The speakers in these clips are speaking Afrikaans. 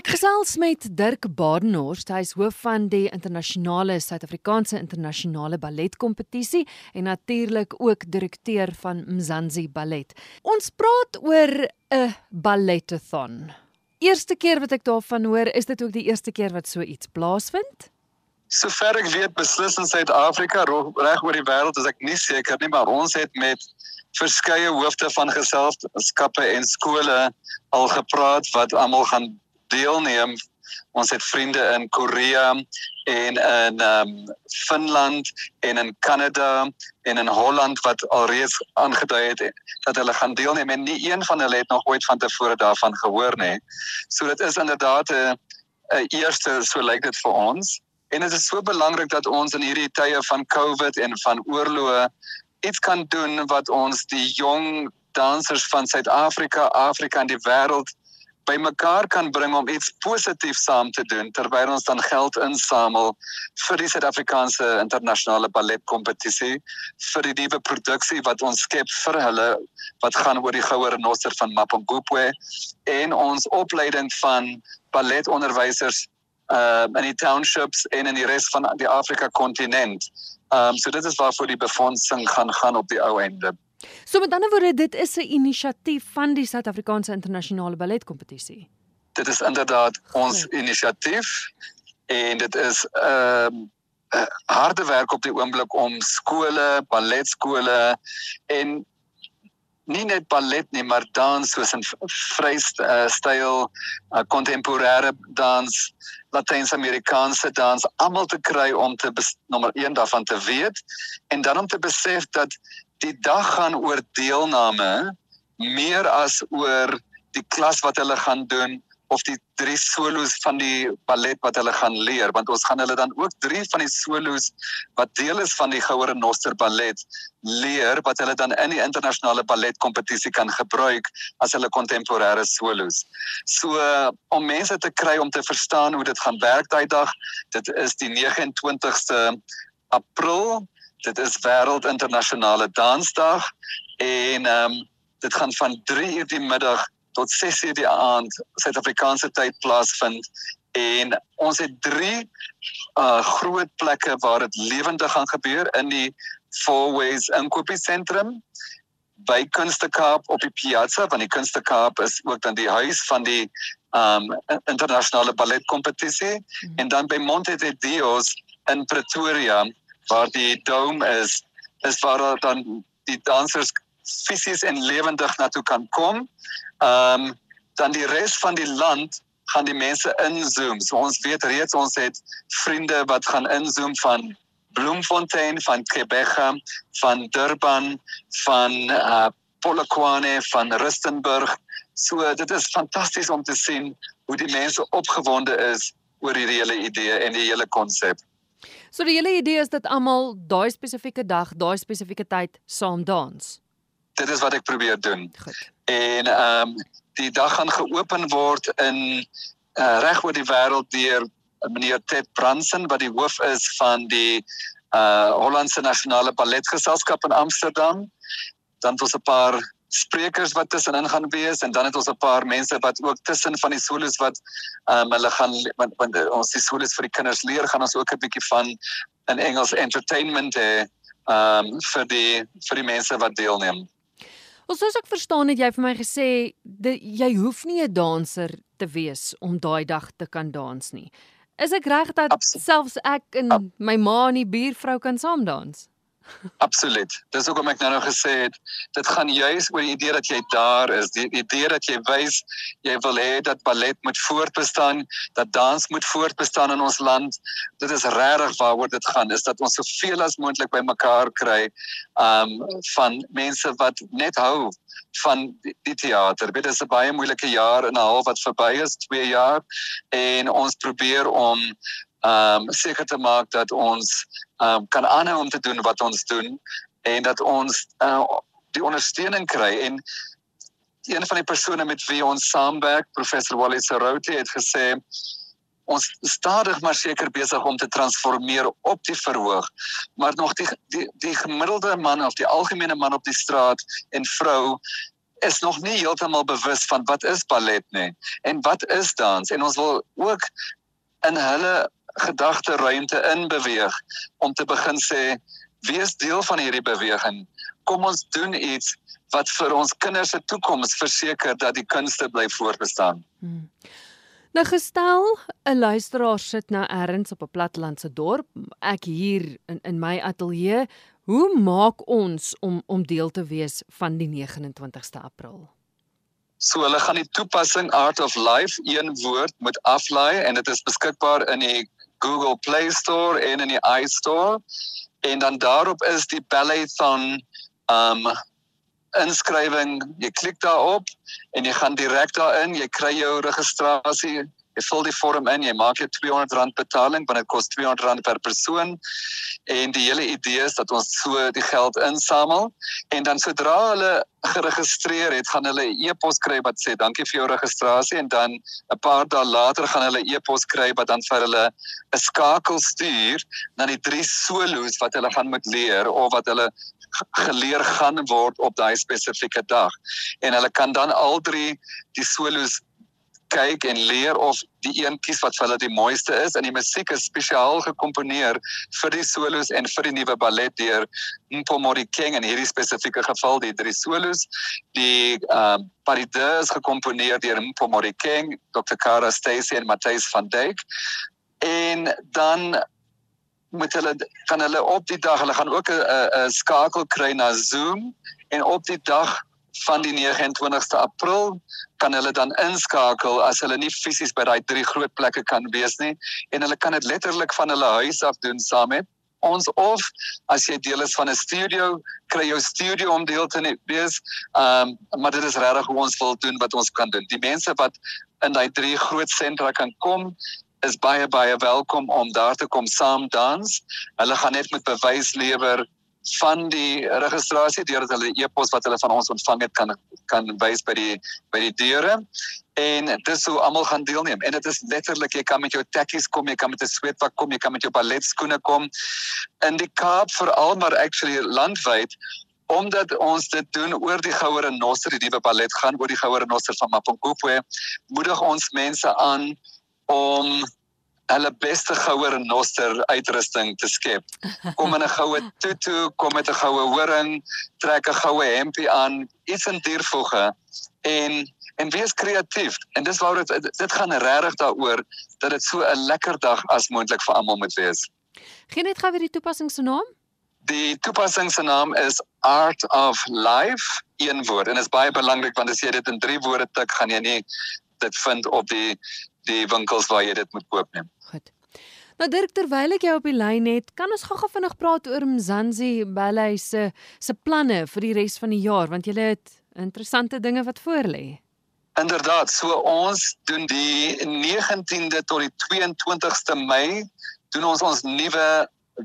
Ek gesels met Dirk Badenhorst, hy is hoof van die internasionale Suid-Afrikaanse internasionale balletkompetisie en natuurlik ook direkteur van Mzansi Ballet. Ons praat oor 'n balletathon. Eerste keer wat ek daarvan hoor, is dit ook die eerste keer wat so iets plaasvind? Sover ek weet, beslis in Suid-Afrika reg oor die wêreld, is ek nie seker nie, maar ons het met verskeie hoofde van geselskappe en skole al gepraat wat almal gaan deelneem. Ons het vriende in Korea en in um, Finland en in Kanada en in Holland wat alreeds aangedui het dat hulle gaan deelneem en nie een van hulle het nog ooit van tevore daarvan gehoor nie. So dit is inderdaad 'n 'n eerste so lyk dit vir ons. En dit is so belangrik dat ons in hierdie tye van COVID en van oorloë iets kan doen wat ons die jong dansers van Suid-Afrika, Afrika en die wêreld bymekaar kan bring om iets positiefs saam te doen terwyl ons dan geld insamel vir die Suid-Afrikaanse internasionale balletkompetisie vir die nuwe produksie wat ons skep vir hulle wat gaan oor die goue renoster van Mapungubwe en ons opleiding van balletonderwysers uh in die townships en in die res van die Afrika kontinent. Um so dit is waarvoor die befondsing gaan gaan op die ou einde. So met ander woorde, dit is 'n inisiatief van die Suid-Afrikaanse internasionale balletkompetisie. Dit is inderdaad ons ja. inisiatief en dit is ehm um, harde werk op die oomblik om skole, balletskole en nie net ballet nie, maar dans soos in vrystyl, uh, kontemporêre uh, dans, Latyn-Amerikaanse dans, almal te kry om te nommer 1 daarvan te weet en dan om te besef dat die dag gaan oor deelname meer as oor die klas wat hulle gaan doen of die drie solos van die ballet wat hulle gaan leer want ons gaan hulle dan ook drie van die solos wat deel is van die Goue Renoster ballet leer wat hulle dan in die internasionale balletkompetisie kan gebruik as hulle kontemporêre solos. So om mense te kry om te verstaan hoe dit gaan werk daai dag, dit is die 29ste April dit is wêreld internasionale dansdag en ehm um, dit gaan van 3 uur die middag tot 6 uur die aand Suid-Afrikaanse tyd plaasvind en ons het 3 uh groot plekke waar dit lewendig gaan gebeur in die Four Ways inkopiesentrum by Kunste Kaap op die Piazza want die Kunste Kaap is ook dan die huis van die um internasionale balletkompetisie mm -hmm. en dan by Monte de Dios in Pretoria waar die dome is is waar dan die dansers fisies en lewendig na toe kan kom. Ehm um, dan die res van die land gaan die mense inzoom. So ons weet reeds ons het vriende wat gaan inzoom van Bloemfontein, van Quebec, van Durban, van uh Polokwane, van Rustenburg. So dit is fantasties om te sien hoe die mense opgewonde is oor hierdie hele idee en die hele konsep. So die hele idee is dat almal daai spesifieke dag, daai spesifieke tyd saam dans. Dit is wat ek probeer doen. Goed. En ehm um, die dag gaan geopen word in uh, reg oor die wêreld deur meneer Ted Branson wat die hoof is van die uh Hollandse Nasionale Balletgeselskap in Amsterdam. Dan het ons 'n paar sprekers wat tussenin gaan wees en dan het ons 'n paar mense wat ook tussen van die solos wat um, hulle gaan want, want ons die solos vir die kinders leer gaan ons ook 'n bietjie van in Engels entertainment hê um, vir die vir die mense wat deelneem. Ons soos ek verstaan het jy vir my gesê dat jy hoef nie 'n danser te wees om daai dag te kan dans nie. Is ek reg dat Absoluut. selfs ek en Ab my ma en die buurvrou kan saam dans? Absoluut. Dis hoekom ek nou nou gesê het, dit gaan juis oor die idee dat jy daar is, die idee dat jy wys jy wil hê dat ballet moet voortbestaan, dat dans moet voortbestaan in ons land. Dit is regtig waaroor dit gaan, is dat ons soveel as moontlik bymekaar kry um van mense wat net hou van die, die teater. Dit is 'n baie moeilike jaar en 'n half wat verby is, 2 jaar en ons probeer om um seker te maak dat ons um kan aanhou om te doen wat ons doen en dat ons uh, die ondersteuning kry. En een van die persone met wie ons saamwerk professor Wally Seroti het gesê ons stadig maar seker besig om te transformeer op die verhoog. Maar nog die die die gemiddelde man of die algemene man op die straat en vrou is nog nie heeltemal bewus van wat is ballet nie en wat is dans. En ons wil ook in hulle gedagte ruimte inbeweeg om te begin sê wees deel van hierdie beweging kom ons doen iets wat vir ons kinders se toekoms verseker dat die kunste bly voortbestaan hmm. Nou gestel 'n luisteraar sit nou ergens op 'n plattelandse dorp ek hier in in my ateljee Hoe maak ons om om deel te wees van die 29ste April? So hulle gaan die toepassing Art of Life een woord moet aflaai en dit is beskikbaar in die Google Play Store en in die iStore. En dan daarop is die Balleton um inskrywing. Jy klik daarop en jy gaan direk daarin. Jy kry jou registrasie Jy vul die vorm in, jy maak jou R200 betaling want dit kos R200 per persoon. En die hele idee is dat ons so die geld insamel en dan sodra hulle geregistreer het, gaan hulle 'n e e-pos kry wat sê dankie vir jou registrasie en dan 'n paar dae later gaan hulle e-pos kry wat dan vir hulle 'n skakel stuur na die drie solos wat hulle gaan moet leer of wat hulle geleer gaan word op daai spesifieke dag. En hulle kan dan al drie die solos kyk en leer of die een kies wat vir hulle die mooiste is en die musiek is spesiaal gekomponeer vir die solos en vir die nuwe ballet deur Mpomori King en hierdie spesifieke geval die drie solos die uh, parade is gekomponeer deur Mpomori King, Dr. Kara Stacy en Matthys van Dijk en dan moet hulle kan hulle op die dag hulle gaan ook 'n skakel kry na Zoom en op die dag van die 29ste April kan hulle dan inskakel as hulle nie fisies by daai drie groot plekke kan wees nie en hulle kan dit letterlik van hulle huis af doen saam met ons of as jy deel is van 'n studio kry jou studio om deel te wees. Ehm um, maar dit is regtig hoe ons wil doen wat ons kan doen. Die mense wat in daai drie groot sentra kan kom is baie baie welkom om daar te kom saam dans. Hulle gaan net met bewys lewer van die registrasie deurdat hulle e-pos wat hulle van ons ontvang het kan kan wys by die by die deure. En dis hoe almal gaan deelneem. En dit is letterlik jy kan met jou tekkies kom jy kan met 'n sweetpak kom jy kan met jou balletskoene kom. In die Kaap veral maar actually landwyd omdat ons dit doen oor die Goue Renoster die nuwe ballet gaan oor die Goue Renoster van Mapungubwe moedig ons mense aan om hulle beste goue renoster uitrusting te skep. Kom in 'n goue tutu, kom met 'n goue horing, trek 'n goue hempie aan, iets in diervoege en en wees kreatief. En dis waar dit dit gaan regtig daaroor dat dit so 'n lekker dag as moontlik vir almal moet wees. Geen net gou weer die toepassing se naam? Die toepassing se naam is Art of Life, een woord. En dit is baie belangrik want as jy dit in drie woorde tik, gaan jy nie dit vind op die die winkels waar jy dit moet koop nie. Goed. Nou Dirk, terwyl ek jou op die lyn het, kan ons gou-gou vinnig praat oor Mzansi Ballet se se planne vir die res van die jaar want jy het interessante dinge wat voorlê. Inderdaad, so ons doen die 19de tot die 22ste Mei doen ons ons nuwe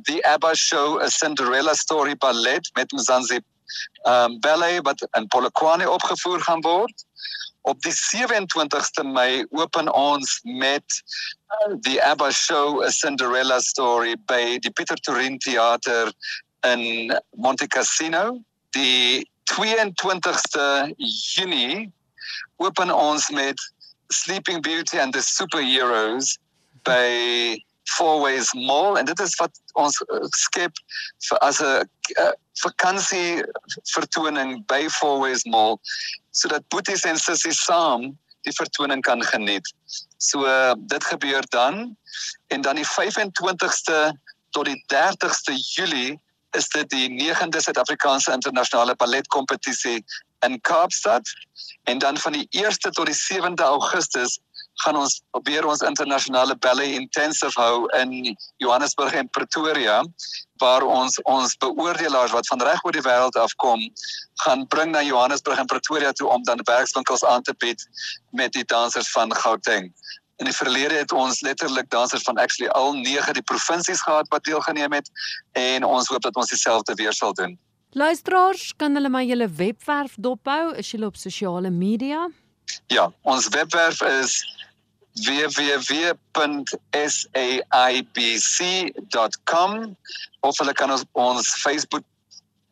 The ABBA Show a Cinderella Story ballet met Mzansi um, Ballet wat in Polokwane opgevoer gaan word. Op die 27ste Mei open ons met uh, die ABBA show A Cinderella Story by die Pieter Torin Theater in Monte Cassino. Die 22ste Junie open ons met Sleeping Beauty and the Superheroes by Four Ways Mall en dit is wat ons uh, skep as 'n uh, vakansie vertoning by Four Ways Mall sodat boeties en sissies saam die vertoning kan geniet. So uh, dit gebeur dan en dan die 25ste tot die 30ste Julie is dit die 9de Suid-Afrikaanse internasionale balletkompetisie in Kaapstad en dan van die 1ste tot die 7de Augustus gaan ons probeer ons internasionale ballet intensive hou in Johannesburg en Pretoria waar ons ons beoordelaars wat van reg oor die wêreld afkom gaan bring na Johannesburg en Pretoria toe om dan werkswinkels aan te bied met die dansers van Gauteng. In die verlede het ons letterlik dansers van actually al 9 die provinsies gehad wat deelgeneem het en ons hoop dat ons dieselfde weer sal doen. Luisteraars, kan hulle my julle webwerf dophou? Is julle op sosiale media? Ja, ons webwerf is www.saibc.com of hulle kan ons ons Facebook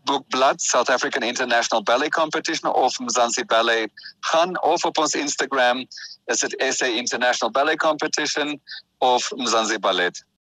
Facebook South African International Ballet Competition of Mzansi Ballet gaan of op ons Instagram is dit SA International Ballet Competition of Mzansi Ballet.